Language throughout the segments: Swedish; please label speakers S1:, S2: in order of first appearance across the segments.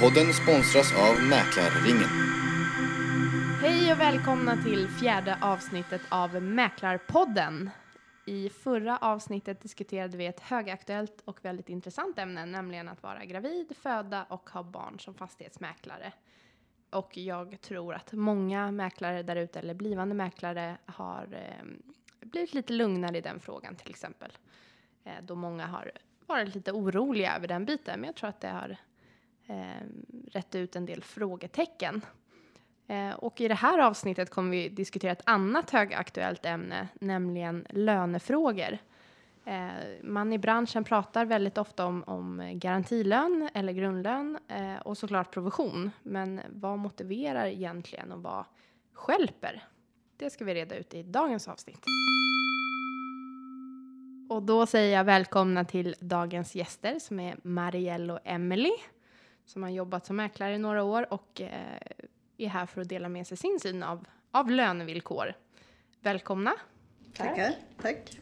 S1: Podden sponsras av Mäklarringen.
S2: Hej och välkomna till fjärde avsnittet av Mäklarpodden. I förra avsnittet diskuterade vi ett högaktuellt och väldigt intressant ämne, nämligen att vara gravid, föda och ha barn som fastighetsmäklare. Och jag tror att många mäklare där ute, eller blivande mäklare, har eh, blivit lite lugnare i den frågan till exempel. Eh, då många har varit lite oroliga över den biten, men jag tror att det har eh, rätta ut en del frågetecken. Eh, och i det här avsnittet kommer vi diskutera ett annat högaktuellt ämne, nämligen lönefrågor. Eh, man i branschen pratar väldigt ofta om, om garantilön eller grundlön eh, och såklart provision. Men vad motiverar egentligen och vad skälper? Det ska vi reda ut i dagens avsnitt. Och då säger jag välkomna till dagens gäster som är Marielle och Emelie som har jobbat som mäklare i några år och eh, är här för att dela med sig sin syn av, av lönevillkor. Välkomna!
S3: Tackar, tack.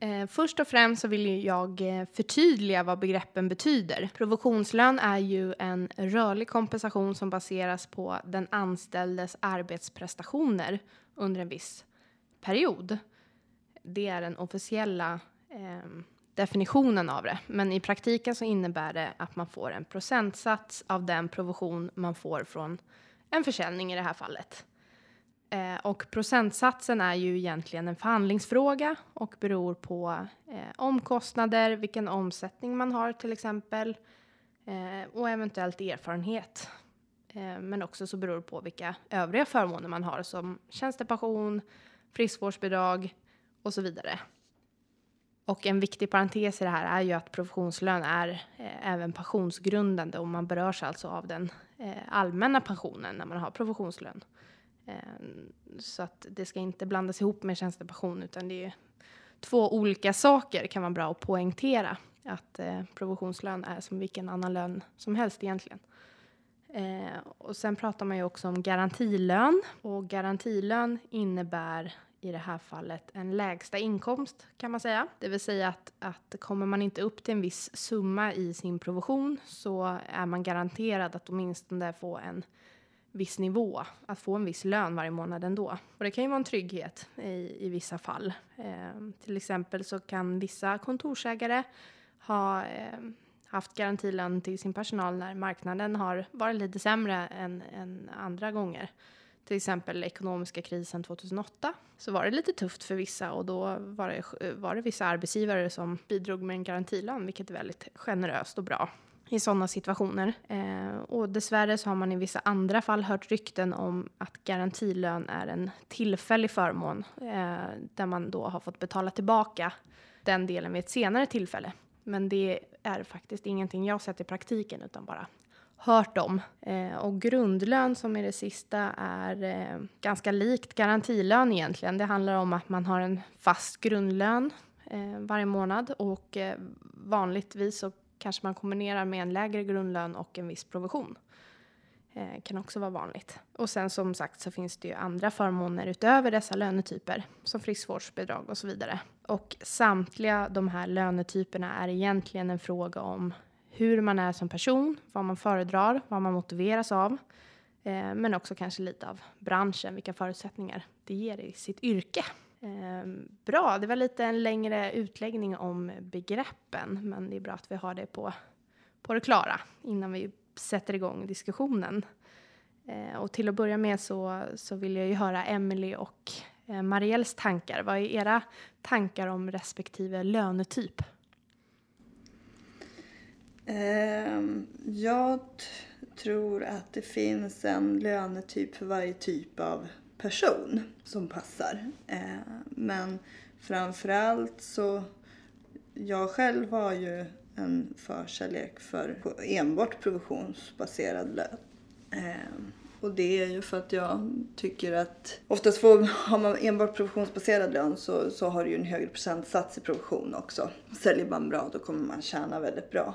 S2: Eh, först och främst så vill jag eh, förtydliga vad begreppen betyder. Provisionslön är ju en rörlig kompensation som baseras på den anställdes arbetsprestationer under en viss period. Det är den officiella eh, definitionen av det. Men i praktiken så innebär det att man får en procentsats av den provision man får från en försäljning i det här fallet. Eh, och procentsatsen är ju egentligen en förhandlingsfråga och beror på eh, omkostnader, vilken omsättning man har till exempel eh, och eventuellt erfarenhet. Eh, men också så beror det på vilka övriga förmåner man har som tjänstepension, friskvårdsbidrag och så vidare. Och en viktig parentes i det här är ju att professionslön är eh, även pensionsgrundande och man berörs alltså av den eh, allmänna pensionen när man har professionslön. Eh, så att det ska inte blandas ihop med tjänstepension utan det är två olika saker kan vara bra att poängtera. Att eh, provisionslön är som vilken annan lön som helst egentligen. Eh, och sen pratar man ju också om garantilön och garantilön innebär i det här fallet en lägsta inkomst kan man säga. Det vill säga att, att kommer man inte upp till en viss summa i sin provision så är man garanterad att åtminstone få en viss nivå, att få en viss lön varje månad ändå. Och det kan ju vara en trygghet i, i vissa fall. Eh, till exempel så kan vissa kontorsägare ha eh, haft garantilön till sin personal när marknaden har varit lite sämre än, än andra gånger till exempel ekonomiska krisen 2008 så var det lite tufft för vissa och då var det, var det vissa arbetsgivare som bidrog med en garantilön, vilket är väldigt generöst och bra i sådana situationer. Eh, och dessvärre så har man i vissa andra fall hört rykten om att garantilön är en tillfällig förmån eh, där man då har fått betala tillbaka den delen vid ett senare tillfälle. Men det är faktiskt ingenting jag sett i praktiken utan bara hört om. Eh, och grundlön som är det sista är eh, ganska likt garantilön egentligen. Det handlar om att man har en fast grundlön eh, varje månad och eh, vanligtvis så kanske man kombinerar med en lägre grundlön och en viss provision. Eh, kan också vara vanligt. Och sen som sagt så finns det ju andra förmåner utöver dessa lönetyper som friskvårdsbidrag och så vidare. Och samtliga de här lönetyperna är egentligen en fråga om hur man är som person, vad man föredrar, vad man motiveras av. Eh, men också kanske lite av branschen, vilka förutsättningar det ger i sitt yrke. Eh, bra, det var lite en längre utläggning om begreppen, men det är bra att vi har det på, på det klara innan vi sätter igång diskussionen. Eh, och till att börja med så, så vill jag ju höra Emily och eh, Marielles tankar. Vad är era tankar om respektive lönetyp?
S3: Ehm, jag tror att det finns en lönetyp för varje typ av person som passar. Ehm, men framförallt så, jag själv har ju en förkärlek för enbart provisionsbaserad lön. Ehm, och det är ju för att jag tycker att oftast får, har man enbart provisionsbaserad lön så, så har du ju en högre procentsats i provision också. Säljer man bra då kommer man tjäna väldigt bra.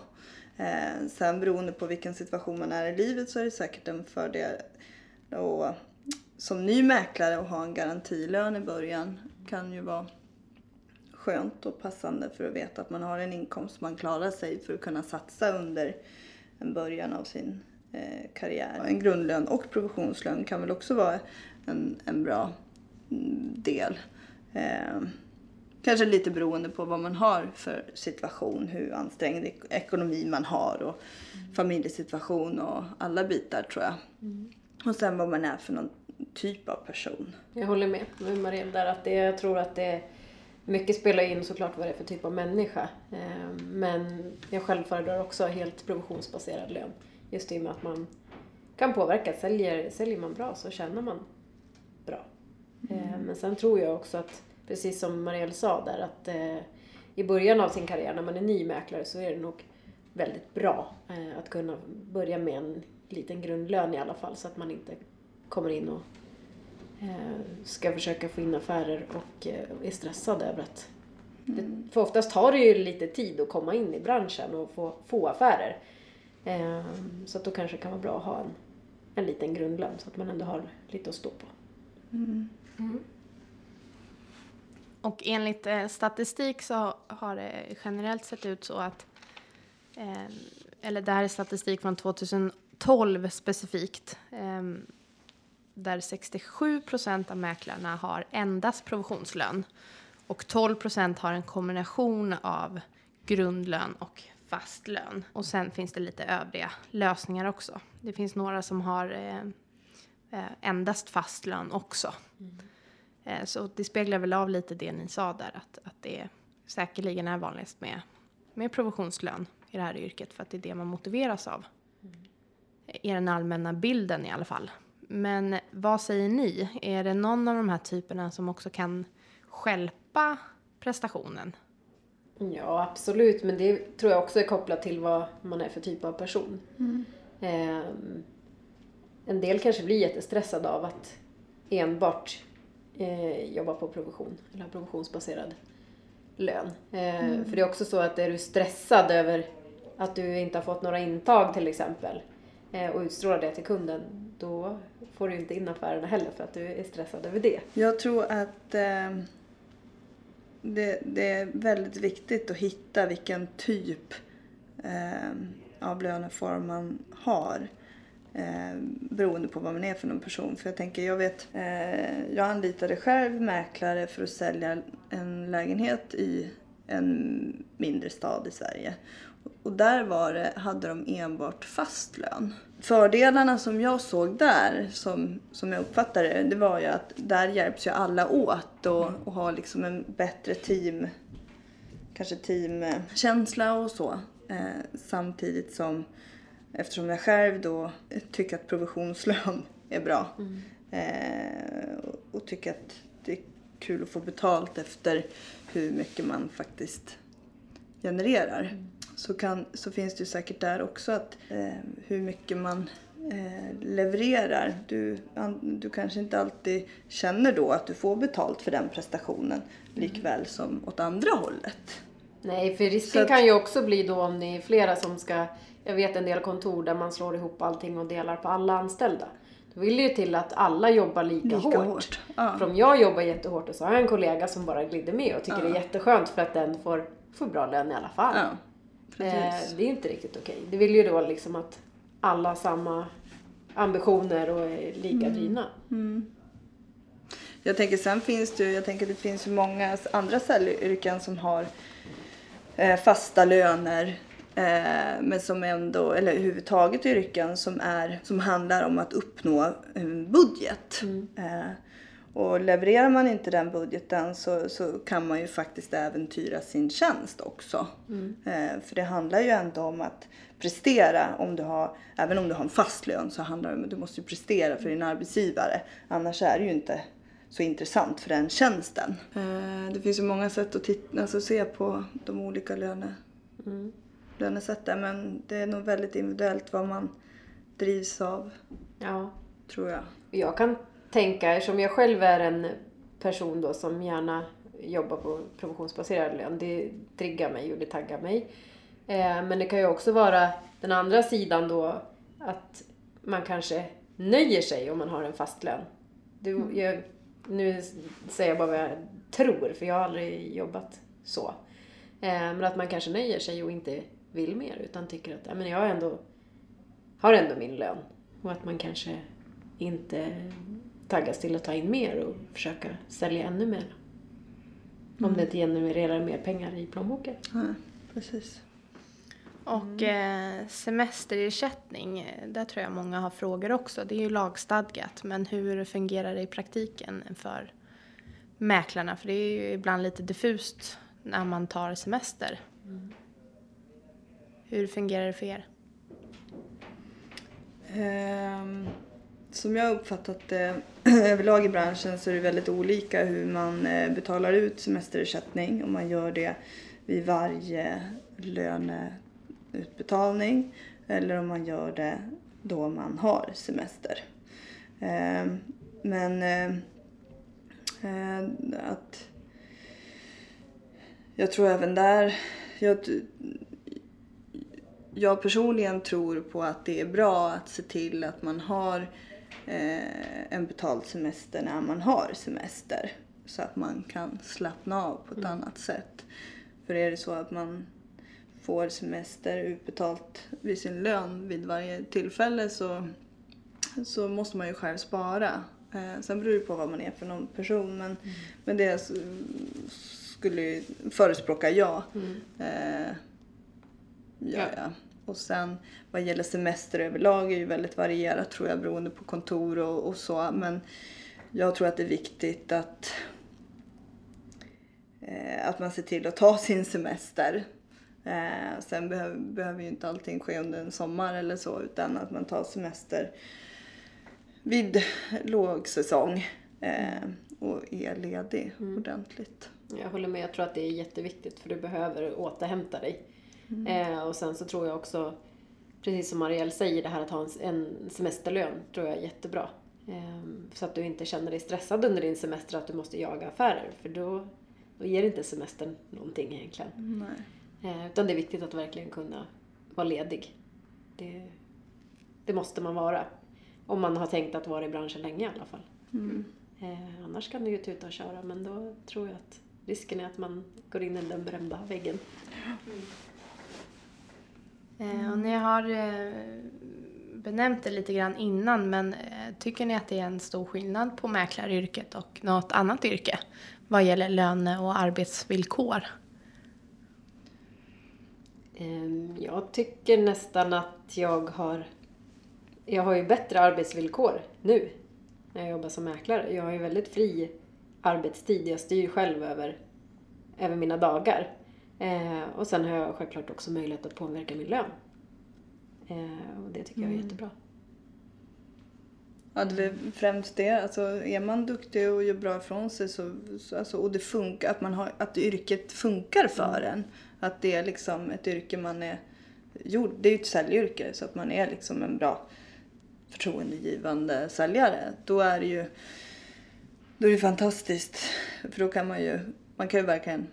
S3: Eh, sen beroende på vilken situation man är i livet så är det säkert en fördel och som ny mäklare att ha en garantilön i början kan ju vara skönt och passande för att veta att man har en inkomst man klarar sig för att kunna satsa under en början av sin eh, karriär. En grundlön och provisionslön kan väl också vara en, en bra mm, del. Eh, kanske lite beroende på vad man har för situation, hur ansträngd ek- ekonomi man har och familjesituation och alla bitar tror jag. Och sen vad man är för någon typ av person.
S4: Jag håller med med Marielle där att det, jag tror att det mycket spelar in såklart vad det är för typ av människa. Eh, Men jag själv föredrar också helt provisionsbaserad lön. Just i och med att man kan påverka. Säljer, säljer man bra så tjänar man bra. Eh, Men sen tror jag också att, precis som Marielle sa där, att eh, i början av sin karriär när man är ny mäklare så är det nog väldigt bra eh, att kunna börja med en liten grundlön i alla fall så att man inte kommer in och eh, ska försöka få in affärer och eh, är stressad över att det, för oftast tar det ju lite tid att komma in i branschen och få, få affärer. Eh, så att då kanske det kan vara bra att ha en, en liten grundlön så att man ändå har lite att stå på.
S2: Och enligt eh, statistik så har det generellt sett ut så att, eh, eller det här är statistik från 2012 specifikt, eh, där 67 procent av mäklarna har endast provisionslön och 12 procent har en kombination av grundlön och fast lön. Och sen finns det lite övriga lösningar också. Det finns några som har eh, eh endast fast lön också. Mm. Så det speglar väl av lite det ni sa där, att, att det säkerligen är vanligast med, med provisionslön i det här yrket, för att det är det man motiveras av. I den allmänna bilden i alla fall. Men vad säger ni? Är det någon av de här typerna som också kan skälpa prestationen?
S4: Ja, absolut. Men det tror jag också är kopplat till vad man är för typ av person. Ehm, en del kanske blir jättestressade av att enbart eh, jobba på provision eller ha provisionsbaserad lön. Eh, För det är också så att är du stressad över att du inte har fått några intag till exempel eh, och utstrålar det till kunden, då får du inte in affärerna heller för att du är stressad över det.
S3: Jag tror att eh, det, det är väldigt viktigt att hitta vilken typ eh, av löneform man har. Eh, beroende på vad man är för någon person. För jag tänker, jag vet, eh, jag anlitade själv mäklare för att sälja en lägenhet i en mindre stad i Sverige. Och där var det, hade de enbart fast lön. Fördelarna som jag såg där, som, som jag uppfattade det, det var ju att där hjälps ju alla åt och, och har liksom en bättre team, kanske teamkänsla och så. Eh, samtidigt som, eftersom jag själv då tycker att provisionslön är bra eh, och, tycker att det är kul att få betalt efter hur mycket man faktiskt genererar. Så, kan, så finns det ju säkert där också att eh, hur mycket man eh, levererar. Du, an, du kanske inte alltid känner då att du får betalt för den prestationen likväl som åt andra hållet.
S4: Nej, för risken
S3: att-
S4: kan ju också bli då om ni är flera som ska... Jag vet en del kontor där man slår ihop allting och delar på alla anställda. Då vill det ju till att alla jobbar lika,
S3: Lika
S4: hårt.
S3: hårt, ja.
S4: För om jag jobbar jättehårt och så har jag en kollega som bara glider med och tycker det är jätteskönt för att den får, får bra lön i alla fall.
S3: Ja,
S4: eh,
S3: precis.
S4: det är inte riktigt okej. Det vill ju då liksom att alla har samma ambitioner och är lika
S3: Mm.
S4: drivna.
S3: Jag tänker sen finns det jag tänker det finns många andra säljyrken som har eh, fasta löner. Eh, men som ändå, eller överhuvudtaget yrken som, är, som handlar om att uppnå en budget. Eh, och levererar man inte den budgeten så, så kan man ju faktiskt äventyra sin tjänst också. Eh, för det handlar ju ändå om att prestera. Om du har, även om du har en fast lön så handlar det om att du måste prestera för din arbetsgivare. Annars är det ju inte så intressant för den tjänsten. Eh, det finns ju många sätt att titta, alltså se på de olika löne, lönesätten. Men det är nog väldigt individuellt vad man drivs av,
S4: Ja.
S3: tror jag.
S4: Jag kan tänka, eftersom jag själv är en person då som gärna jobbar på provisionsbaserad lön, det triggar mig och det taggar mig. Eh, men det kan ju också vara den andra sidan då, att man kanske nöjer sig om man har en fast lön. Du, jag, nu säger jag bara vad jag tror, för jag har aldrig jobbat så. Eh, men att man kanske nöjer sig och inte vill mer, utan tycker att ja, men jag har ändå har ändå min lön. Och att man kanske inte taggas till att ta in mer och försöka sälja ännu mer. Om det inte genererar mer pengar i plånboken.
S3: Ja, precis.
S2: Och eh, semesterersättning, där tror jag många har frågor också. Det är ju lagstadgat, men hur fungerar det i praktiken för mäklarna? För det är ju ibland lite diffust när man tar semester. Hur fungerar det för er?
S3: Um, som jag har uppfattat det överlag i branschen så är det väldigt olika hur man eh, betalar ut semesterersättning. Om man gör det vid varje löneutbetalning eller om man gör det då man har semester. Ehm, men eh, eh, att jag tror även där, jag, jag personligen tror på att det är bra att se till att man har eh, en betald semester när man har semester. Så att man kan slappna av på ett annat sätt. För är det så att man får semester utbetalt vid sin lön vid varje tillfälle så, så måste man ju själv spara. Eh, sen beror det på vad man är för någon person men, men det skulle förespråka jag. Eh, ja,
S4: Ja.
S3: Och sen vad gäller semester överlag är ju väldigt varierat tror jag beroende på kontor och, och så. Men jag tror att det är viktigt att, eh, att man ser till att ta sin semester. Eh, sen behöver, behöver ju inte allting ske under en sommar eller så utan att man tar semester vid lågsäsong eh, och är ledig ordentligt.
S4: Jag håller med. Jag tror att det är jätteviktigt för du behöver återhämta dig. Eh, och sen så tror jag också, precis som Marielle säger, det här att ha en, semesterlön tror jag är jättebra. Eh, så att du inte känner dig stressad under din semester att du måste jaga affärer. För då, då ger inte semestern någonting egentligen.
S3: Nej.
S4: Eh, utan det är viktigt att verkligen kunna vara ledig. Det, det måste man vara. Om man har tänkt att vara i branschen länge i alla fall. Eh, annars kan du ju tuta och köra men då tror jag att risken är att man går in i den berömda väggen.
S2: Eh, och ni har eh, benämnt det lite grann innan, men eh, tycker ni att det är en stor skillnad på mäklaryrket och något annat yrke vad gäller löne och arbetsvillkor?
S4: Ehm, Jag tycker nästan att jag har... Jag har ju bättre arbetsvillkor nu när jag jobbar som mäklare. Jag har ju väldigt fri arbetstid. Jag styr själv över, över mina dagar. Eh, och sen har jag självklart också möjlighet att påverka min lön. Eh, och det tycker jag är jättebra.
S3: Ja, det är främst det. Alltså, är man duktig och gör bra ifrån sig så, så alltså, och det funkar, att, man har, att yrket funkar för en. Att det är liksom ett yrke man är gjord, det är ju ett säljyrke så att man är liksom en bra förtroendegivande säljare. Då är det ju då är det fantastiskt. För då kan man ju, man kan ju verkligen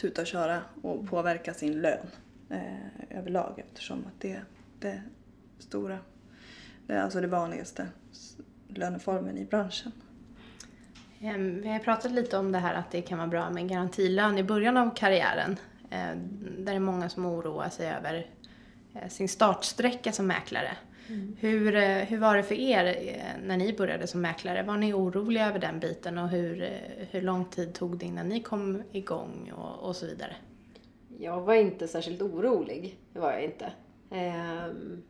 S3: tuta och köra och påverka sin lön eh, överlag eftersom att det är det stora det är alltså det vanligaste löneformen i branschen.
S2: Ehm, vi har pratat lite om det här att det kan vara bra med garantilön i början av karriären. Eh, där det är många som oroar sig över eh, sin startsträcka som mäklare. Hur, eh, hur var det för er eh, när ni började som mäklare? Var ni oroliga över den biten och hur, eh, hur lång tid tog det innan ni kom igång och, och så vidare?
S4: Jag var inte särskilt orolig. Det var jag inte. Ehm,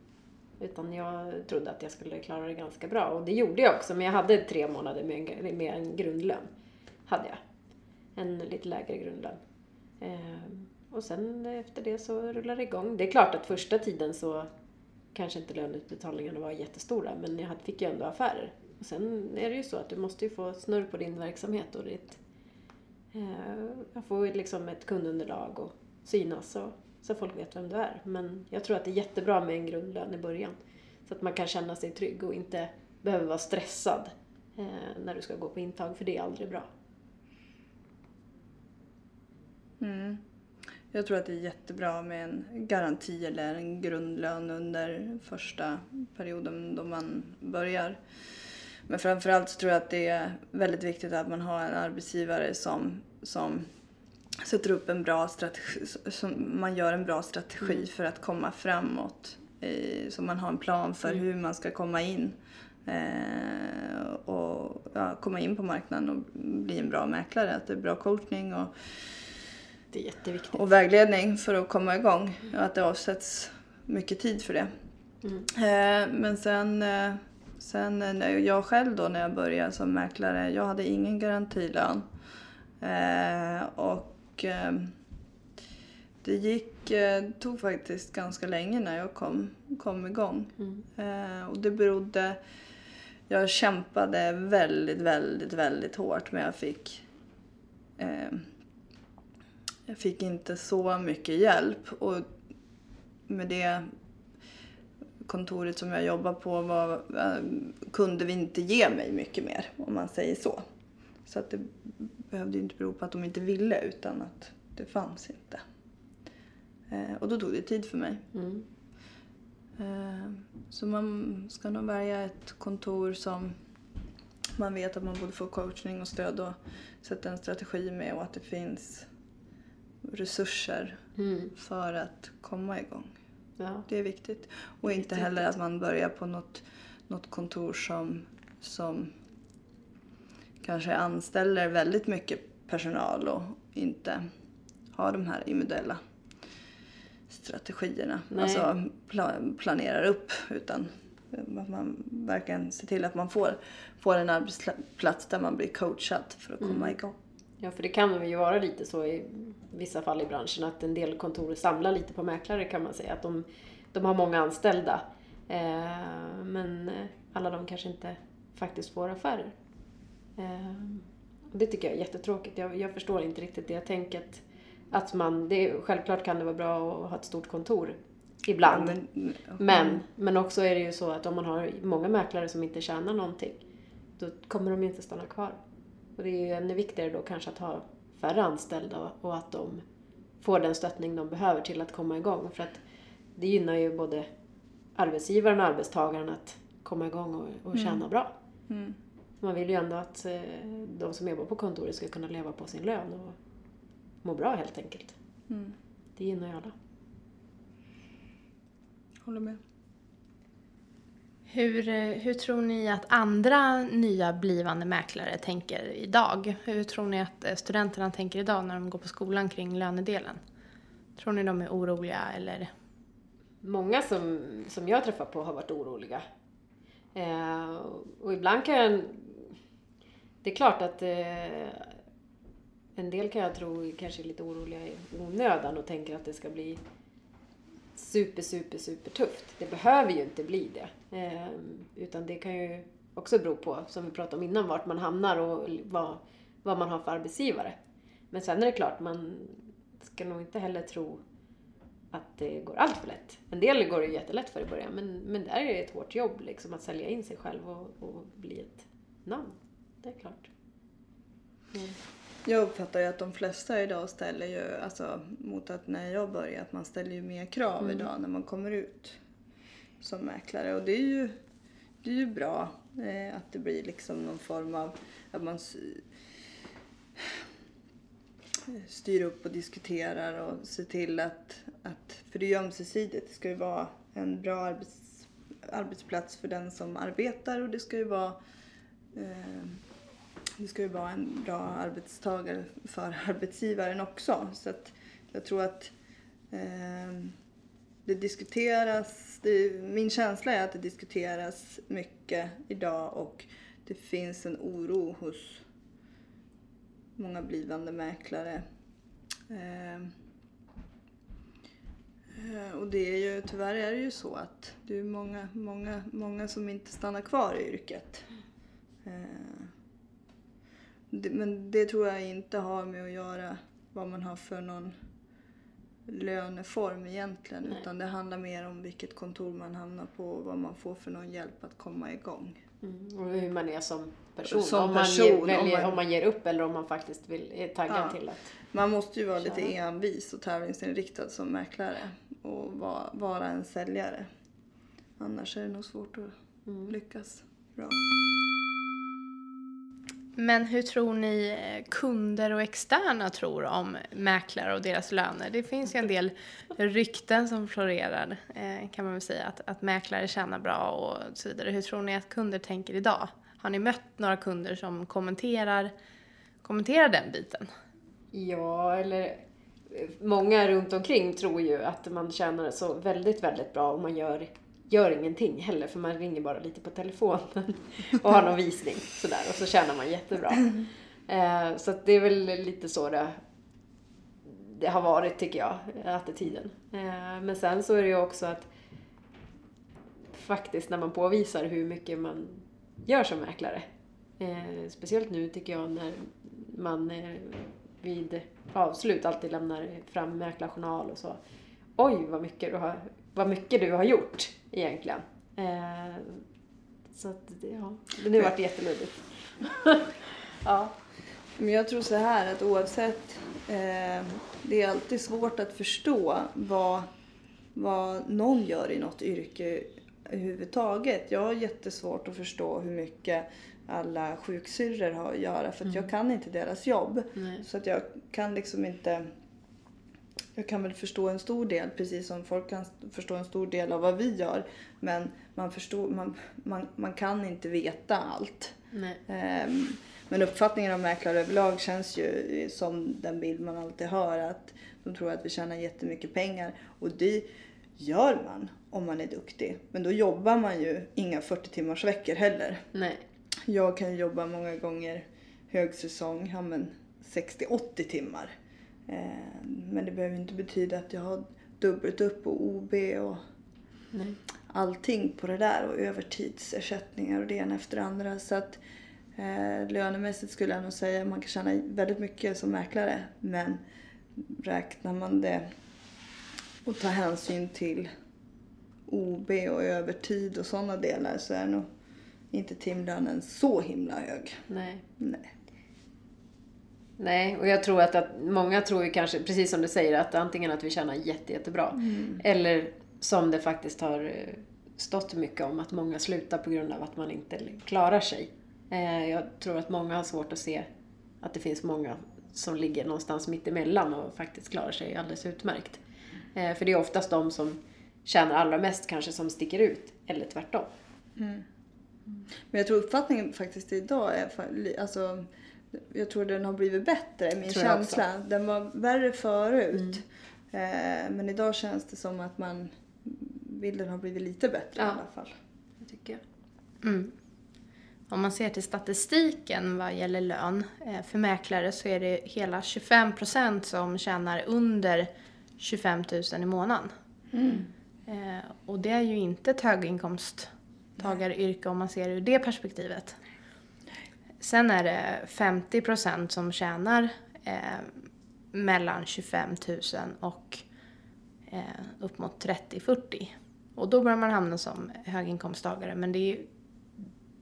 S4: utan jag trodde att jag skulle klara det ganska bra. Och det gjorde jag också. Men jag hade tre månader med en, med en grundlön. Hade jag. En lite lägre grundlön. Ehm, och sen efter det så rullade det igång. Det är klart att första tiden så kanske inte löneutbetalningarna var jättestora. Men jag fick ju ändå affärer. Och sen är det ju så att du måste ju få snurr på din verksamhet och ditt Eh, få liksom ett kundunderlag och synas så, så folk vet vem du är. Men jag tror att det är jättebra med en grundlön i början. Så att man kan känna sig trygg och inte behöver vara stressad eh, när du ska gå på intag, för det är aldrig bra.
S3: Mm. Jag tror att det är jättebra med en garanti eller en grundlön under första perioden då man börjar. Men framförallt så tror jag att det är väldigt viktigt att man har en arbetsgivare som, som sätter upp en bra strategi, som man gör en bra strategi för att komma framåt så man har en plan för hur man ska komma in eh, och ja, komma in på marknaden och bli en bra mäklare. Att det är bra coachning och,
S4: Det är jätteviktigt.
S3: och vägledning för att komma igång. Och att det avsätts mycket tid för det.
S4: Mm.
S3: Eh, men sen, eh, sen jag själv då när jag började som mäklare, jag hade ingen garantilön. Eh, och det gick, tog faktiskt ganska länge när jag kom, kom igång.
S4: Mm.
S3: Och det berodde, jag kämpade väldigt, väldigt, väldigt hårt men jag fick eh, jag fick inte så mycket hjälp och med det kontoret som jag jobbar på var, eh, kunde vi inte ge mig mycket mer om man säger så. Så att det behövde inte bero på att de inte ville utan att det fanns inte. Eh, och då tog det tid för mig.
S4: Mm.
S3: Eh, Så man ska nog välja ett kontor som man vet att man både får coachning och stöd och sätta en strategi med och att det finns resurser
S4: Mm.
S3: för att komma igång.
S4: Ja.
S3: Det är viktigt. Och inte heller att man börjar på något, något kontor som, som kanske anställer väldigt mycket personal och inte har de här individuella strategierna.
S4: Nej.
S3: Alltså pla- planerar upp utan att man verkligen ser till att man får, får en arbetsplats där man blir coachad för att komma igång.
S4: Ja, för det kan ju vara lite så i vissa fall i branschen att en del kontor samlar lite på mäklare kan man säga. Att de, de har många anställda. Eh, men alla de kanske inte faktiskt får affärer. Eh, det tycker jag är jättetråkigt. Jag, jag förstår inte riktigt det tänket. Att man, det, självklart kan det vara bra att ha ett stort kontor ibland.
S3: Ja, men,
S4: Men, men också är det ju så att om man har många mäklare som inte tjänar någonting, då kommer de inte stanna kvar. Och det är ju ännu viktigare då kanske att ha färre anställda och att de får den stöttning de behöver till att komma igång. För att det gynnar ju både arbetsgivaren och arbetstagaren att komma igång och, och tjäna bra.
S3: Mm.
S4: Man vill ju ändå att eh, de som jobbar på kontoret ska kunna leva på sin lön och må bra helt enkelt.
S3: Mm.
S4: Det gynnar ju alla.
S3: Håller med.
S2: Hur, eh, hur tror ni att andra nya blivande mäklare tänker idag? Hur tror ni att eh, studenterna tänker idag när de går på skolan kring lönedelen? Tror ni de är oroliga eller?
S4: Många som, som jag träffar på har varit oroliga. Eh, och ibland kan jag... Det är klart att eh, en del kan jag tro kanske är lite oroliga i onödan och tänker att det ska bli super, super, super tufft. Det behöver ju inte bli det. Eh, utan det kan ju också bero på, som vi pratade om innan, vart man hamnar och vad, vad man har för arbetsgivare. Men sen är det klart, man ska nog inte heller tro att det går allt för lätt. En del går det ju jättelätt för i början, men, men där är det ett hårt jobb liksom, att sälja in sig själv och, och bli ett namn. Det är klart. Mm.
S3: Jag uppfattar ju att de flesta idag ställer ju, alltså mot att när jag började, att man ställer ju mer krav
S4: Mm.
S3: idag när man kommer ut som mäklare. Och det är ju, det är ju bra eh, att det blir liksom någon form av, att man s- styr upp och diskuterar och ser till att, att för det är ju ömsesidigt, det ska ju vara en bra arbets, arbetsplats för den som arbetar och det ska ju vara eh, det ska ju vara en bra arbetstagare för arbetsgivaren också. Så att jag tror att eh, det diskuteras, det, min känsla är att det diskuteras mycket idag och det finns en oro hos många blivande mäklare. Ehm, eh, och det är ju, tyvärr är det ju så att det är många, många, många som inte stannar kvar i yrket. Eh, men det tror jag inte har med att göra vad man har för någon löneform egentligen.
S4: Nej.
S3: Utan det handlar mer om vilket kontor man hamnar på och vad man får för någon hjälp att komma igång.
S4: Mm. Och hur man är som person.
S3: Som
S4: om, man
S3: person,
S4: ger,
S3: om
S4: väljer, om,
S3: man-
S4: man... ger upp eller om man faktiskt vill, är taggad
S3: Ja.
S4: till att...
S3: Man måste ju vara lite envis och tävlingsinriktad som mäklare och vara, vara en säljare. Annars är det nog svårt att
S4: Mm.
S3: lyckas bra.
S2: Men hur tror ni eh, kunder och externa tror om mäklare och deras löner? Det finns ju en del rykten som florerar eh, kan man väl säga att, att mäklare tjänar bra och så vidare. Hur tror ni att kunder tänker idag? Har ni mött några kunder som kommenterar, kommenterar den biten?
S4: Ja, eller eh, många runt omkring tror ju att man tjänar så väldigt, väldigt bra om man gör, gör ingenting heller. För man ringer bara lite på telefonen och har någon visning sådär och så tjänar man jättebra. Eh, så att det är väl lite så det, det har varit tycker jag, attityden. Eh, men sen så är det ju också att faktiskt när man påvisar hur mycket man gör som mäklare. Eh, speciellt nu tycker jag när man eh, vid avslut alltid lämnar fram mäklarjournal och så. Oj, vad mycket du har, vad mycket du har gjort egentligen. Eh, så att, ja, det har varit jätteluddigt.
S3: ja. Men jag tror så här att oavsett, eh, det är alltid svårt att förstå vad, vad någon gör i något yrke överhuvudtaget. Jag har jättesvårt att förstå hur mycket alla sjuksyrror har att göra för att mm. jag kan inte deras jobb. Nej. Så att jag kan liksom inte... Jag kan väl förstå en stor del precis som folk kan förstå en stor del av vad vi gör. Men man, förstår, man, man, man kan inte veta allt. Um, men uppfattningen om mäklare överlag känns ju som den bild man alltid hör att de tror att vi tjänar jättemycket pengar. Och det gör man om man är duktig. Men då jobbar man ju inga 40 timmars veckor heller.
S4: Nej.
S3: Jag kan jobba många gånger högsäsong, ja men 60-80 timmar. Eh, men det behöver inte betyda att jag har dubbelt upp och OB och Nej. allting på det där och övertidsersättningar och det ena efter det andra. Så att eh, lönemässigt skulle jag nog säga att man kan tjäna väldigt mycket som mäklare men räknar man det och tar hänsyn till OB och övertid och sådana delar så är nog inte timlönen så himla hög.
S4: Nej.
S3: Nej.
S4: Nej, och jag tror att, att många tror ju kanske, precis som du säger, att antingen att vi tjänar jätte, jättebra mm. eller som det faktiskt har eh, stått mycket om, att många slutar på grund av att man inte klarar sig. Eh, jag tror att många har svårt att se att det finns många som ligger någonstans mitt emellan och faktiskt klarar sig alldeles utmärkt. Eh, för det är oftast de som tjänar allra mest kanske som sticker ut, eller tvärtom.
S3: Mm. Men jag tror uppfattningen faktiskt idag är, alltså, jag tror den har blivit bättre, min känsla. Den var värre förut. Mm. Eh, men idag känns det som att man, bilden har blivit lite bättre ja. i alla fall.
S4: Det tycker jag.
S2: Mm. Om man ser till statistiken vad gäller lön eh, för mäklare så är det hela 25 procent som tjänar under 25 000 i månaden. Mm. Eh, och det är ju inte ett höginkomsttagaryrke om man ser det ur det perspektivet. Sen är det 50 procent som tjänar eh, mellan 25 000 och eh, upp mot 30-40. Och då börjar man hamna som höginkomsttagare. Men det är,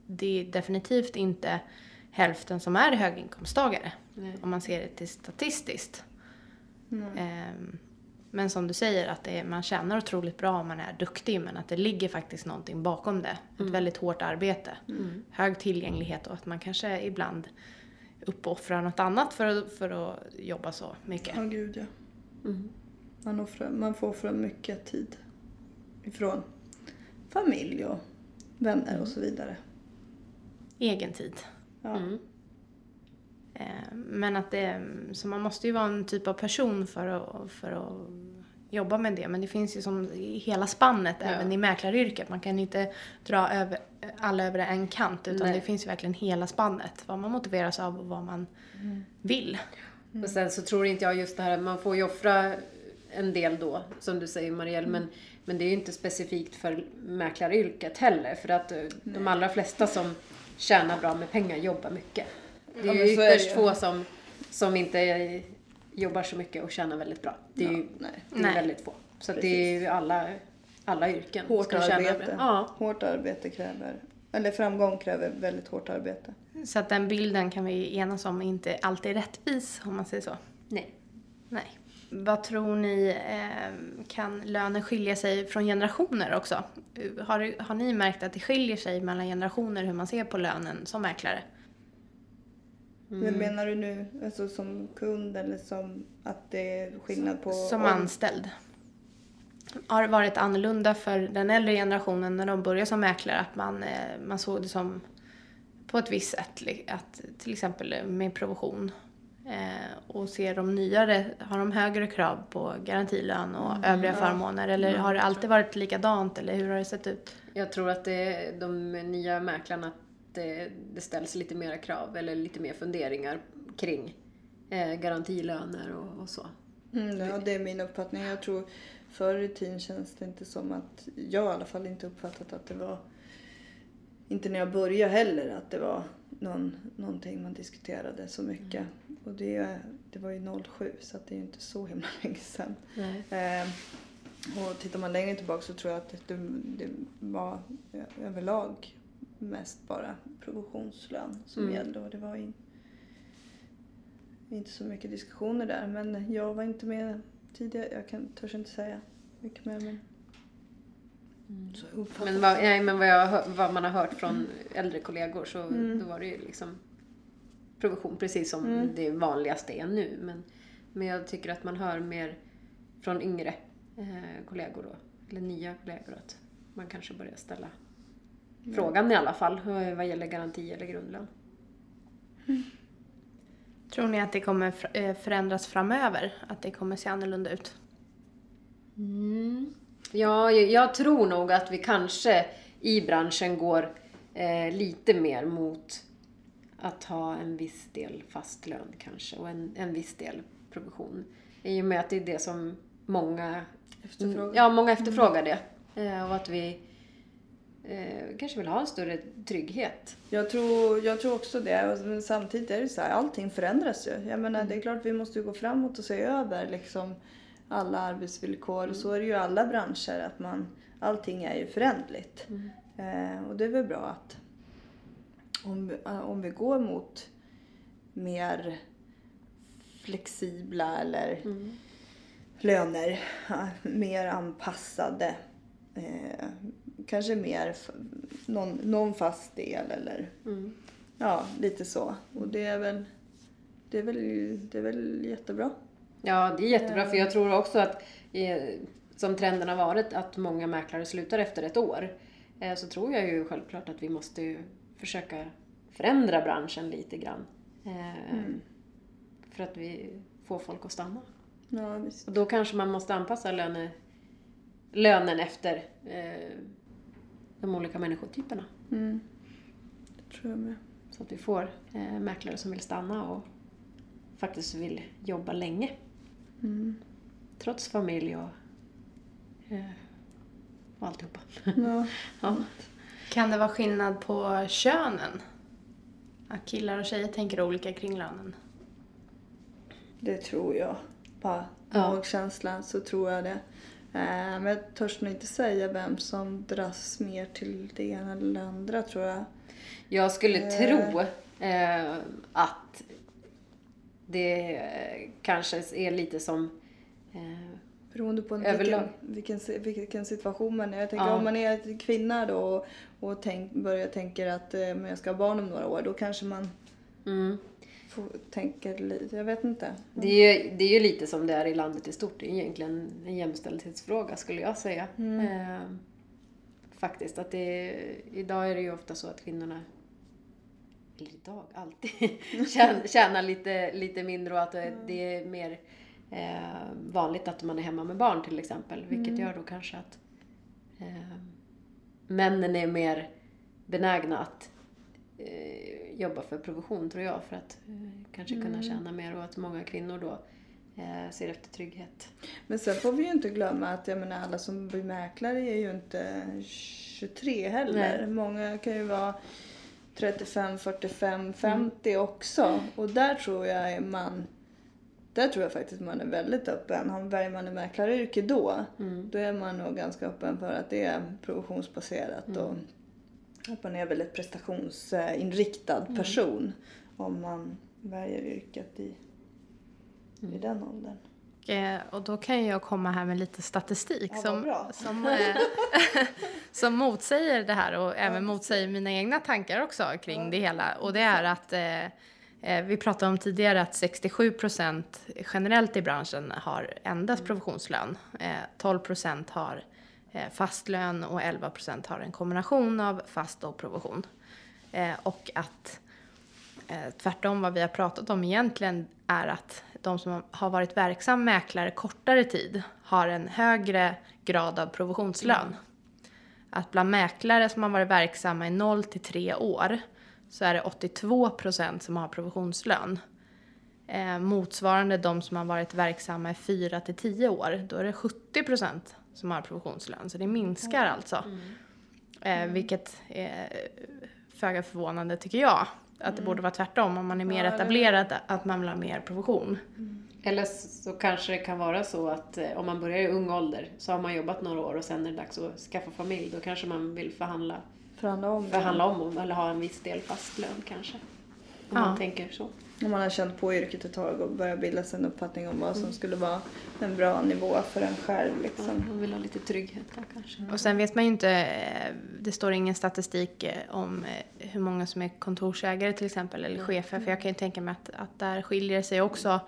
S2: det är definitivt inte hälften som är höginkomsttagare. Nej. Om man ser det till statistiskt. Mm. Eh, men som du säger, att är, man tjänar otroligt bra om man är duktig men att det ligger faktiskt någonting bakom det. Ett mm. väldigt hårt arbete. Mm. Hög tillgänglighet och att man kanske ibland uppoffrar något annat för att, för att jobba så mycket.
S3: Ja, gud ja. Mm. Man, offrar, man får offra mycket tid ifrån familj och vänner och så vidare.
S2: Egen tid.
S3: Ja. Mm.
S2: Eh, men att det, så man måste ju vara en typ av person för att, för att jobba med det. Men det finns ju som hela spannet ja. även i mäklaryrket. Man kan inte dra över, alla över en kant utan Nej. det finns ju verkligen hela spannet. Vad man motiveras av och vad man mm. vill.
S4: Mm. Och sen så tror inte jag just det här, man får ju offra en del då, som du säger Marielle, mm. men, men det är ju inte specifikt för mäklaryrket heller. För att Nej. de allra flesta som tjänar bra med pengar jobbar mycket. Det är ja, ju ytterst få som, som inte jobbar så mycket och tjänar väldigt bra. Det är ju nej. Det är väldigt få. Så det är ju alla, alla yrken.
S3: Hårt arbete. Ja. Hårt arbete kräver, eller framgång kräver väldigt hårt arbete.
S2: Så att den bilden kan vi enas om inte alltid är rättvis om man säger så.
S4: Nej.
S2: Nej. Vad tror ni, eh, kan lönen skilja sig från generationer också? Har, har ni märkt att det skiljer sig mellan generationer hur man ser på lönen som mäklare?
S3: Men menar du nu alltså som kund eller som att det är skillnad på...
S2: Som
S3: om-
S2: anställd. Har det varit annorlunda för den äldre generationen när de började som mäklare att man, eh, man såg det som på ett visst sätt, att till exempel med provision. Eh, och ser de nyare, har de högre krav på garantilön och övriga förmåner eller har det alltid varit likadant eller hur har det sett ut?
S4: Jag tror att det, de nya mäklarna, att det, det ställs lite mera krav eller lite mer funderingar kring eh, garantilöner och, och så.
S3: Mm, ja, det är min uppfattning. Jag tror förr i tiden känns det inte som att, jag i alla fall inte uppfattat att det var, inte när jag började heller, att det var någon, någonting man diskuterade så mycket. Och det, det var ju 07 så det är ju inte så himla länge sedan. Eh, och tittar man längre tillbaka så tror jag att det, det var överlag mest bara provisionslön som
S4: Mm.
S3: gällde och det var in, inte så mycket diskussioner där men jag var inte med tidigare. Jag kan, törs inte säga mycket mer men uppfattar
S4: Men, vad, nej, men vad, jag, vad man har hört från
S3: Mm.
S4: äldre kollegor så då var det ju liksom provision precis som
S3: Mm.
S4: det vanligaste är nu. Men, men jag tycker att man hör mer från yngre eh, kollegor då, eller nya kollegor att man kanske börjar ställa frågan i alla fall eh, vad gäller garanti eller grundlön.
S2: Tror ni att det kommer eh, förändras framöver? Att det kommer se annorlunda ut?
S4: Ja, jag, jag tror nog att vi kanske i branschen går eh, lite mer mot att ha en viss del fast lön kanske och en, en viss del provision. I och med att det är det som många
S3: Efterfrågan.
S4: Ja, många efterfrågar det. Eh, och att vi eh, kanske vill ha en större trygghet.
S3: Jag tror, jag tror också det. Men samtidigt är det så här, allting förändras ju. Jag menar, det är klart vi måste gå framåt och se över liksom alla arbetsvillkor. Och så är det ju i alla branscher, att man, allting är ju förändligt. Eh, och det är väl bra att om, eh, om vi går mot mer flexibla eller löner, ja, mer anpassade. Eh, kanske mer någon, någon fast del eller ja, lite så. Och det är väl, det är väl, det är väl jättebra.
S4: Ja, det är jättebra för jag tror också att eh, som trenden har varit att många mäklare slutar efter ett år. Eh, så tror jag ju självklart att vi måste försöka förändra branschen lite grann. Eh, För att vi får folk att stanna.
S3: Ja.
S4: Och då kanske man måste anpassa löne, lönen efter eh, de olika människotyperna.
S3: Mm. Det tror jag med.
S4: Så att vi får eh, mäklare som vill stanna och faktiskt vill jobba länge.
S3: Mm.
S4: Trots familj och, eh, och alltihopa.
S3: Ja.
S4: ja.
S2: Kan det vara skillnad på könen? Att killar och tjejer tänker olika kring lönen?
S3: Det tror jag. På
S4: Ja.
S3: magkänslan så tror jag det. Eh, Men jag törs nog inte säga vem som dras mer till det ena eller det andra tror jag.
S4: Jag skulle
S3: Eh.
S4: tro eh, att det eh, kanske är lite som eh,
S3: Beroende på vilken, vilken, vilken situation man är. Jag tänker
S4: Ja.
S3: om man är kvinna då och, och tänk, börjar tänka att eh, men jag ska ha barn om några år. Då kanske man
S4: mm,
S3: tänka lite. Jag vet inte.
S4: det, är ju, det är ju lite som det är i landet i stort. Det är egentligen en jämställdhetsfråga skulle jag säga. Eh, faktiskt. Att det, idag är det ju ofta så att kvinnorna eller idag, alltid, tjänar, lite, lite mindre och att det- det är mer eh, vanligt att man är hemma med barn till exempel. Vilket gör då kanske att eh, männen är mer benägna att eh, jobba för provision tror jag för att eh, kanske kunna tjäna mer och att många kvinnor då eh, ser efter trygghet.
S3: Men sen får vi ju inte glömma att jag menar, alla som blir mäklare är ju inte 23 heller.
S4: Nej.
S3: Många kan ju vara 35, 45, 50 också. Och där tror jag är man där tror jag faktiskt man är väldigt öppen. Har- Väljer man en mäklaryrke då, då är man nog ganska öppen för att det är provisionsbaserat och att man är väldigt prestationsinriktad person om man väljer yrket i, i den åldern.
S2: Eh, Och då kan jag komma här med lite statistik
S3: Ja,
S2: som, som, eh, som motsäger det här och även motsäger mina egna tankar också kring det hela. Och det är att eh, vi pratade om tidigare att 67 procent generellt i branschen har endast provisionslön. Eh, 12 procent har Eh, fast lön och 11 procent har en kombination av fast och provision. Eh, och att eh, tvärtom vad vi har pratat om egentligen är att de som har varit verksam mäklare kortare tid har en högre grad av provisionslön. Att bland mäklare som har varit verksamma i 0 till 3 år så är det 82 procent som har provisionslön. Eh, motsvarande de som har varit verksamma i 4 till 10 år, då är det 70 procent som har provisionslön. Så det minskar alltså. Eh, vilket är föga förvånande tycker jag. Att det borde vara tvärtom. Om man är mer
S3: Ja,
S2: etablerad, att man vill ha mer provision.
S4: Eller så kanske det kan vara så att eh, om man börjar i ung ålder så har man jobbat några år och sen är det dags att skaffa familj. Då kanske man vill förhandla,
S3: Förhandla om.
S4: förhandla om eller ha en viss del fast lön kanske. Om
S2: Ja.
S4: man tänker så.
S3: Om man har känt på yrket ett tag och börjar bilda sig en uppfattning om vad
S2: Mm.
S3: som skulle vara en bra nivå för en själv.
S4: Ja,
S3: Liksom.
S4: man vill ha lite trygghet där kanske.
S2: Och sen vet man ju inte, eh, det står ingen statistik eh, om eh, hur många som är kontorsägare till exempel eller chefer. För jag kan ju tänka mig att, att där skiljer det sig också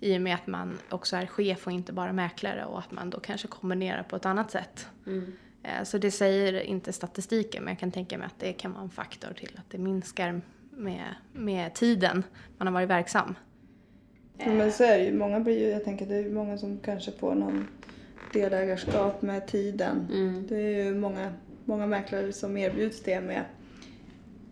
S2: i och med att man också är chef och inte bara mäklare och att man då kanske kombinerar på ett annat sätt.
S4: Mm.
S2: Så det säger inte statistiken men jag kan tänka mig att det kan vara en faktor till att det minskar med, med tiden man har varit verksam.
S3: Men så är det ju. Många blir ju, jag tänker det är många som kanske får någon delägarskap med tiden.
S4: Mm.
S3: Det är ju många, många mäklare som erbjuds det med,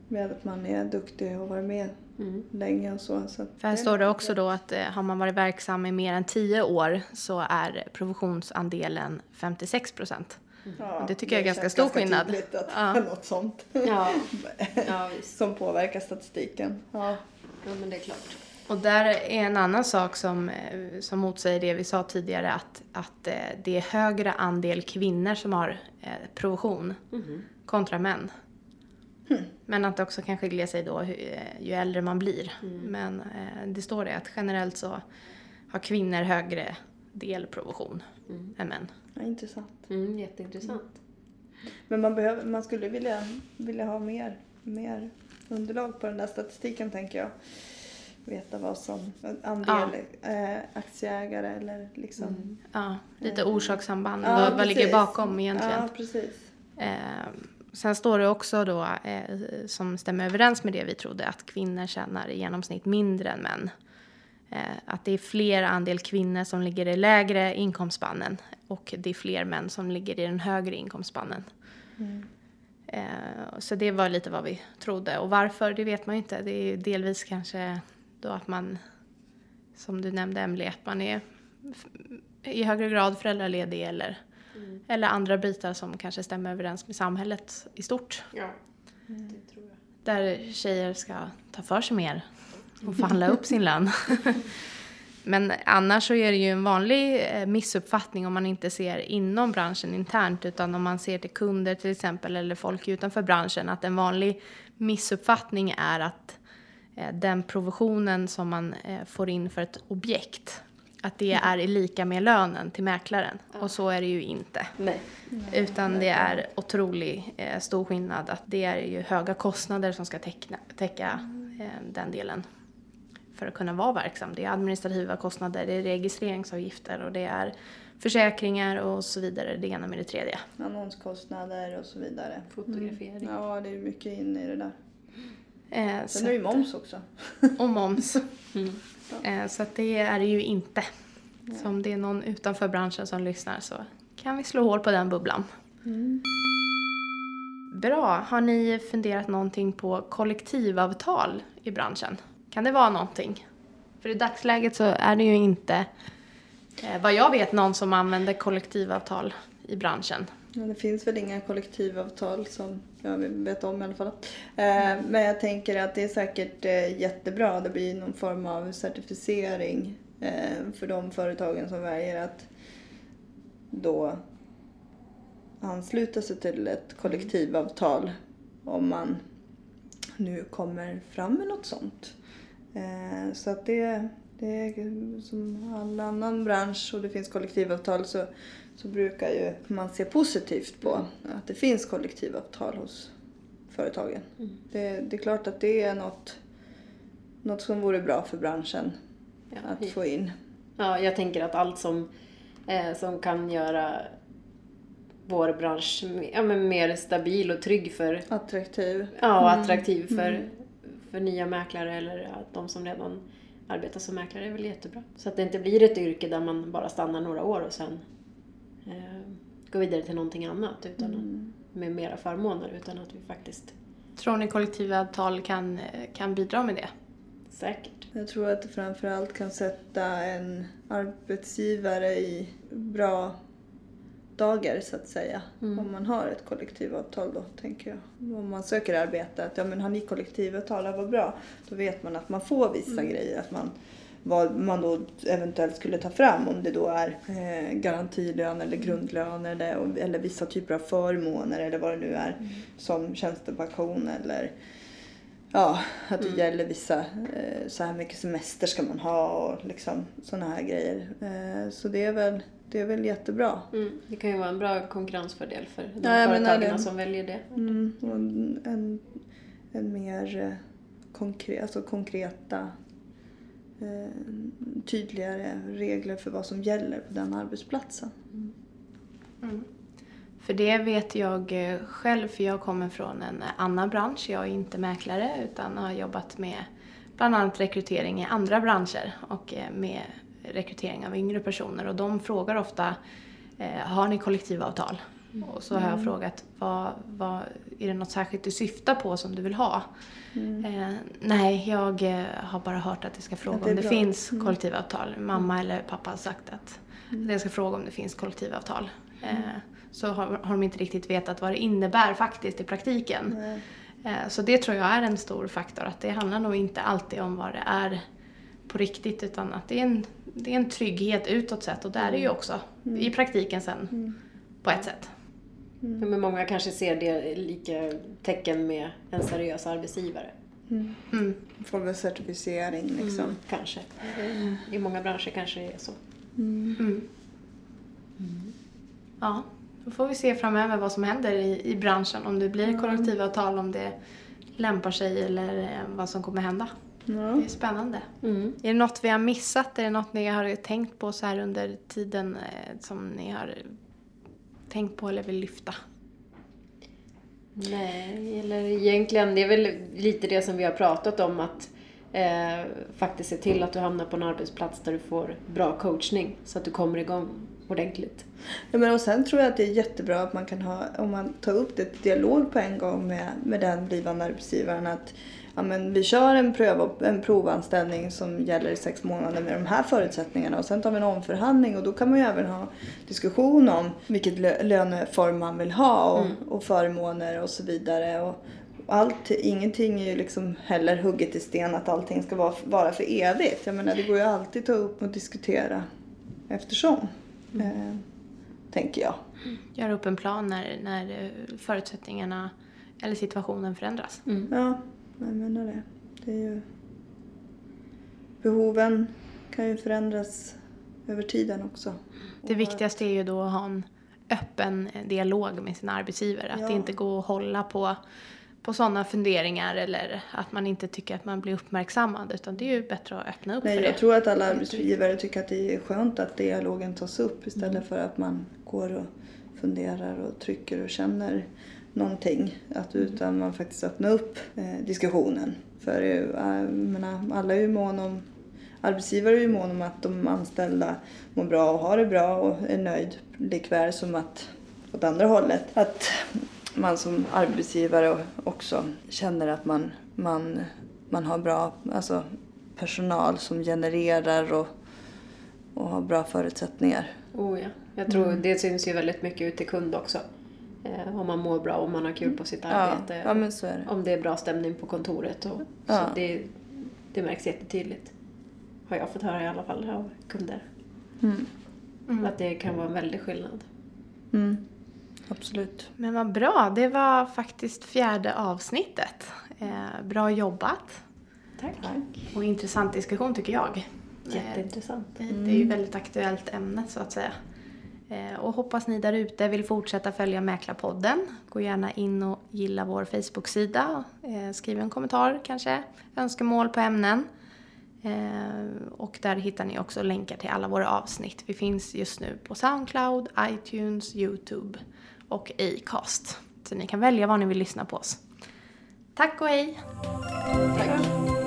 S3: med att man är duktig och varit med
S4: Mm.
S3: länge och så. så
S2: För här står det också då att eh, har man varit verksam i mer än 10 år så är provisionsandelen 56 procent.
S3: Ja,
S2: det tycker jag är ganska stor skillnad.
S3: tydligt att
S2: Ja.
S3: något sånt
S4: Ja. ja, visst.
S3: som påverkar statistiken. Ja.
S4: Ja, men det är klart.
S2: Och där är en annan sak som, eh, som motsäger det vi sa tidigare att, att eh, det är högre andel kvinnor som har eh, provision
S4: Mhm.
S2: kontra män. Men att det också kan skilja sig då ju äldre man blir. Men eh, det står det att generellt så har kvinnor högre del provision
S4: Mm.
S2: än män.
S3: Ja, intressant.
S4: Mm, jätteintressant.
S3: Men man, behöver, man skulle vilja, vilja ha mer, mer underlag på den där statistiken tänker jag. Veta vad som, andel eh, aktieägare eller liksom.
S4: Mm.
S2: Ja, lite orsakssamband.
S3: Ja,
S2: vad, vad ligger bakom egentligen?
S3: Ja, precis.
S2: Eh, sen står det också då, eh, som stämmer överens med det vi trodde, att kvinnor tjänar i genomsnitt mindre än män. Eh, att det är fler andel kvinnor som ligger i lägre inkomstspannen och det är fler män som ligger i den högre inkomstspannen.
S3: Mm.
S2: Eh, så det var lite vad vi trodde. Och varför, det vet man ju inte. Det är delvis kanske då att man, som du nämnde Emelie, att man är i högre grad föräldraledig eller, eller andra bitar som kanske stämmer överens med samhället i stort.
S4: Ja, det tror jag.
S2: Där tjejer ska ta för sig mer och förhandla upp sin lön. Men annars så är det ju en vanlig eh, missuppfattning om man inte ser inom branschen internt utan om man ser till kunder till exempel eller folk utanför branschen att en vanlig missuppfattning är att eh, den provisionen som man eh, får in för ett objekt att det är i lika med lönen till mäklaren. Och så är det ju inte.
S4: Nej.
S2: Utan det är otroligt stor skillnad att det är ju höga kostnader som ska täckna, täcka eh, den delen för att kunna vara verksam. Det är administrativa kostnader, det är registreringsavgifter och det är försäkringar och så vidare. Det ena med det tredje.
S3: Annonskostnader och så vidare.
S4: Fotografering.
S3: Ja, det är mycket in i det där.
S2: Eh,
S3: Sen är det ju moms också.
S2: och moms.
S4: Mm.
S2: Eh, så att det är det ju inte. Så om det är någon utanför branschen som lyssnar så kan vi slå hål på den bubblan. Bra. Har ni funderat någonting på kollektivavtal i branschen? Kan det vara någonting? För i dagsläget så är det ju inte, eh, vad jag vet, någon som använder kollektivavtal i branschen.
S3: Ja, det finns väl inga kollektivavtal som jag vet om i alla fall. Eh, men jag tänker att det är säkert eh, jättebra. Det blir någon form av certifiering eh, för de företagen som väljer att då ansluta sig till ett kollektivavtal om man nu kommer fram med något sånt. Eh, så att det, det är som all annan bransch och det finns kollektivavtal så, så brukar ju man se positivt på att det finns kollektivavtal hos företagen. Det, det är klart att det är något något som vore bra för branschen
S4: Ja,
S3: att få in.
S4: Ja, jag tänker att allt som, eh, som kan göra vår bransch ja, men mer stabil och trygg för,
S3: Attraktiv.
S4: ja, och attraktiv för, för nya mäklare eller de som redan arbetar som mäklare är väl jättebra. Så att det inte blir ett yrke där man bara stannar några år och sen eh, går vidare till någonting annat utan med mera förmåner utan att vi faktiskt
S2: Tror ni kollektivavtal kan, kan bidra med det?
S4: säkert.
S3: Jag tror att det framförallt kan sätta en arbetsgivare i bra dagar så att säga. Om man har ett kollektivavtal då, tänker jag. Om man söker arbete, att ja men har ni kollektivavtal, vad bra. Då vet man att man får vissa grejer. Att man, vad man då eventuellt skulle ta fram om det då är eh, garantilön eller grundlön eller, eller vissa typer av förmåner eller vad det nu är. Som tjänstepension eller Ja, att det gäller vissa, eh, så här mycket semester ska man ha och liksom sådana här grejer. Eh, så det är väl, det är väl jättebra.
S4: Mm. Det kan ju vara en bra konkurrensfördel för de
S3: Ja,
S4: företagen som väljer det.
S3: Mm, och en, en, mer eh, konkret, alltså konkreta, eh, tydligare regler för vad som gäller på den arbetsplatsen.
S2: För det vet jag eh, själv, för jag kommer från en annan bransch. Jag är inte mäklare utan har jobbat med bland annat rekrytering i andra branscher och eh, med rekrytering av yngre personer. Och de frågar ofta, eh, har ni kollektivavtal? Och så har jag frågat, vad, vad, är det något särskilt du syftar på som du vill ha? Eh, nej, jag eh, har bara hört att jag ska fråga
S3: det
S2: om det
S3: bra.
S2: finns kollektivavtal. Mamma eller pappa har sagt att jag ska fråga om det finns kollektivavtal. Eh, så har, har de inte riktigt vetat vad det innebär faktiskt i praktiken. Eh, så det tror jag är en stor faktor. Att det handlar nog inte alltid om vad det är på riktigt utan att det är en, det är en trygghet utåt sett och det är det ju också i praktiken sen på ett sätt.
S4: Ja, men många kanske ser det lika tecken med en seriös arbetsgivare.
S2: Mm.
S3: Får väl certifiering liksom.
S4: Kanske. I många branscher kanske det är så.
S2: Ja, då får vi se framöver vad som händer i, i branschen. Om det blir kollektivavtal, om det lämpar sig eller eh, vad som kommer hända.
S3: Ja.
S2: Det är spännande. Är det något vi har missat? Är det något ni har tänkt på så här under tiden eh, som ni har tänkt på eller vill lyfta?
S4: Nej, eller egentligen, det är väl lite det som vi har pratat om att eh, faktiskt se till att du hamnar på en arbetsplats där du får bra coachning så att du kommer igång ordentligt.
S3: Ja, men och sen tror jag att det är jättebra att man kan ha, om man tar upp det till dialog på en gång med, med den blivande arbetsgivaren att ja, men vi kör en, pröv, en provanställning som gäller i sex månader med de här förutsättningarna och sen tar vi en omförhandling och då kan man ju även ha diskussion om vilket lö, löneform man vill ha och, och förmåner och så vidare. Och, allt, ingenting är ju liksom heller hugget i sten att allting ska vara, vara för evigt. Jag menar det går ju alltid att ta upp och diskutera eftersom. Eh, tänker jag.
S2: Göra upp en plan när, när eh, förutsättningarna eller situationen förändras.
S3: Ja, jag menar det. Det är ju... Behoven kan ju förändras över tiden också.
S2: Det viktigaste är ju då att ha en öppen dialog med sin arbetsgivare. Att
S3: Ja.
S2: det inte går att hålla på, på sådana funderingar eller att man inte tycker att man blir uppmärksammad. Utan det är ju bättre att öppna upp
S3: Nej,
S2: för det.
S3: jag tror att alla arbetsgivare tycker att det är skönt att dialogen tas upp istället
S2: Mm.
S3: för att man går och funderar och trycker och känner någonting. Att, utan man faktiskt öppnar upp eh, diskussionen. För jag menar, alla är ju mån om Arbetsgivare är ju mån om att de anställda mår bra och har det bra och är nöjd. Likväl som att åt andra hållet. Att man som arbetsgivare också känner att man, man, man har bra alltså, personal som genererar och, och har bra förutsättningar.
S4: Oh ja. Jag tror det syns ju väldigt mycket ut till kund också. Eh, om man mår bra, om man har kul på sitt
S3: Ja,
S4: arbete.
S3: ja men så är det.
S4: Om det är bra stämning på kontoret. Och,
S3: Ja.
S4: Så det, det märks jättetydligt. Har jag fått höra i alla fall av kunder.
S3: Mm.
S4: Att det kan vara en väldig skillnad.
S3: Mm. Absolut.
S2: Men vad bra, det var faktiskt fjärde avsnittet. Eh, bra jobbat
S4: Tack.
S2: och intressant diskussion tycker jag. Eh,
S4: Jätteintressant.
S2: Det det är ju väldigt aktuellt ämne så att säga. Eh, och hoppas ni där ute vill fortsätta följa Mäklarpodden. Gå gärna in och gilla vår Facebook-sida. Eh, skriv en kommentar kanske, önskemål på ämnen. Eh, och där hittar ni också länkar till alla våra avsnitt. Vi finns just nu på Soundcloud, iTunes, Youtube och Acast. Så ni kan välja var ni vill lyssna på oss. Tack och hej!
S4: Tack.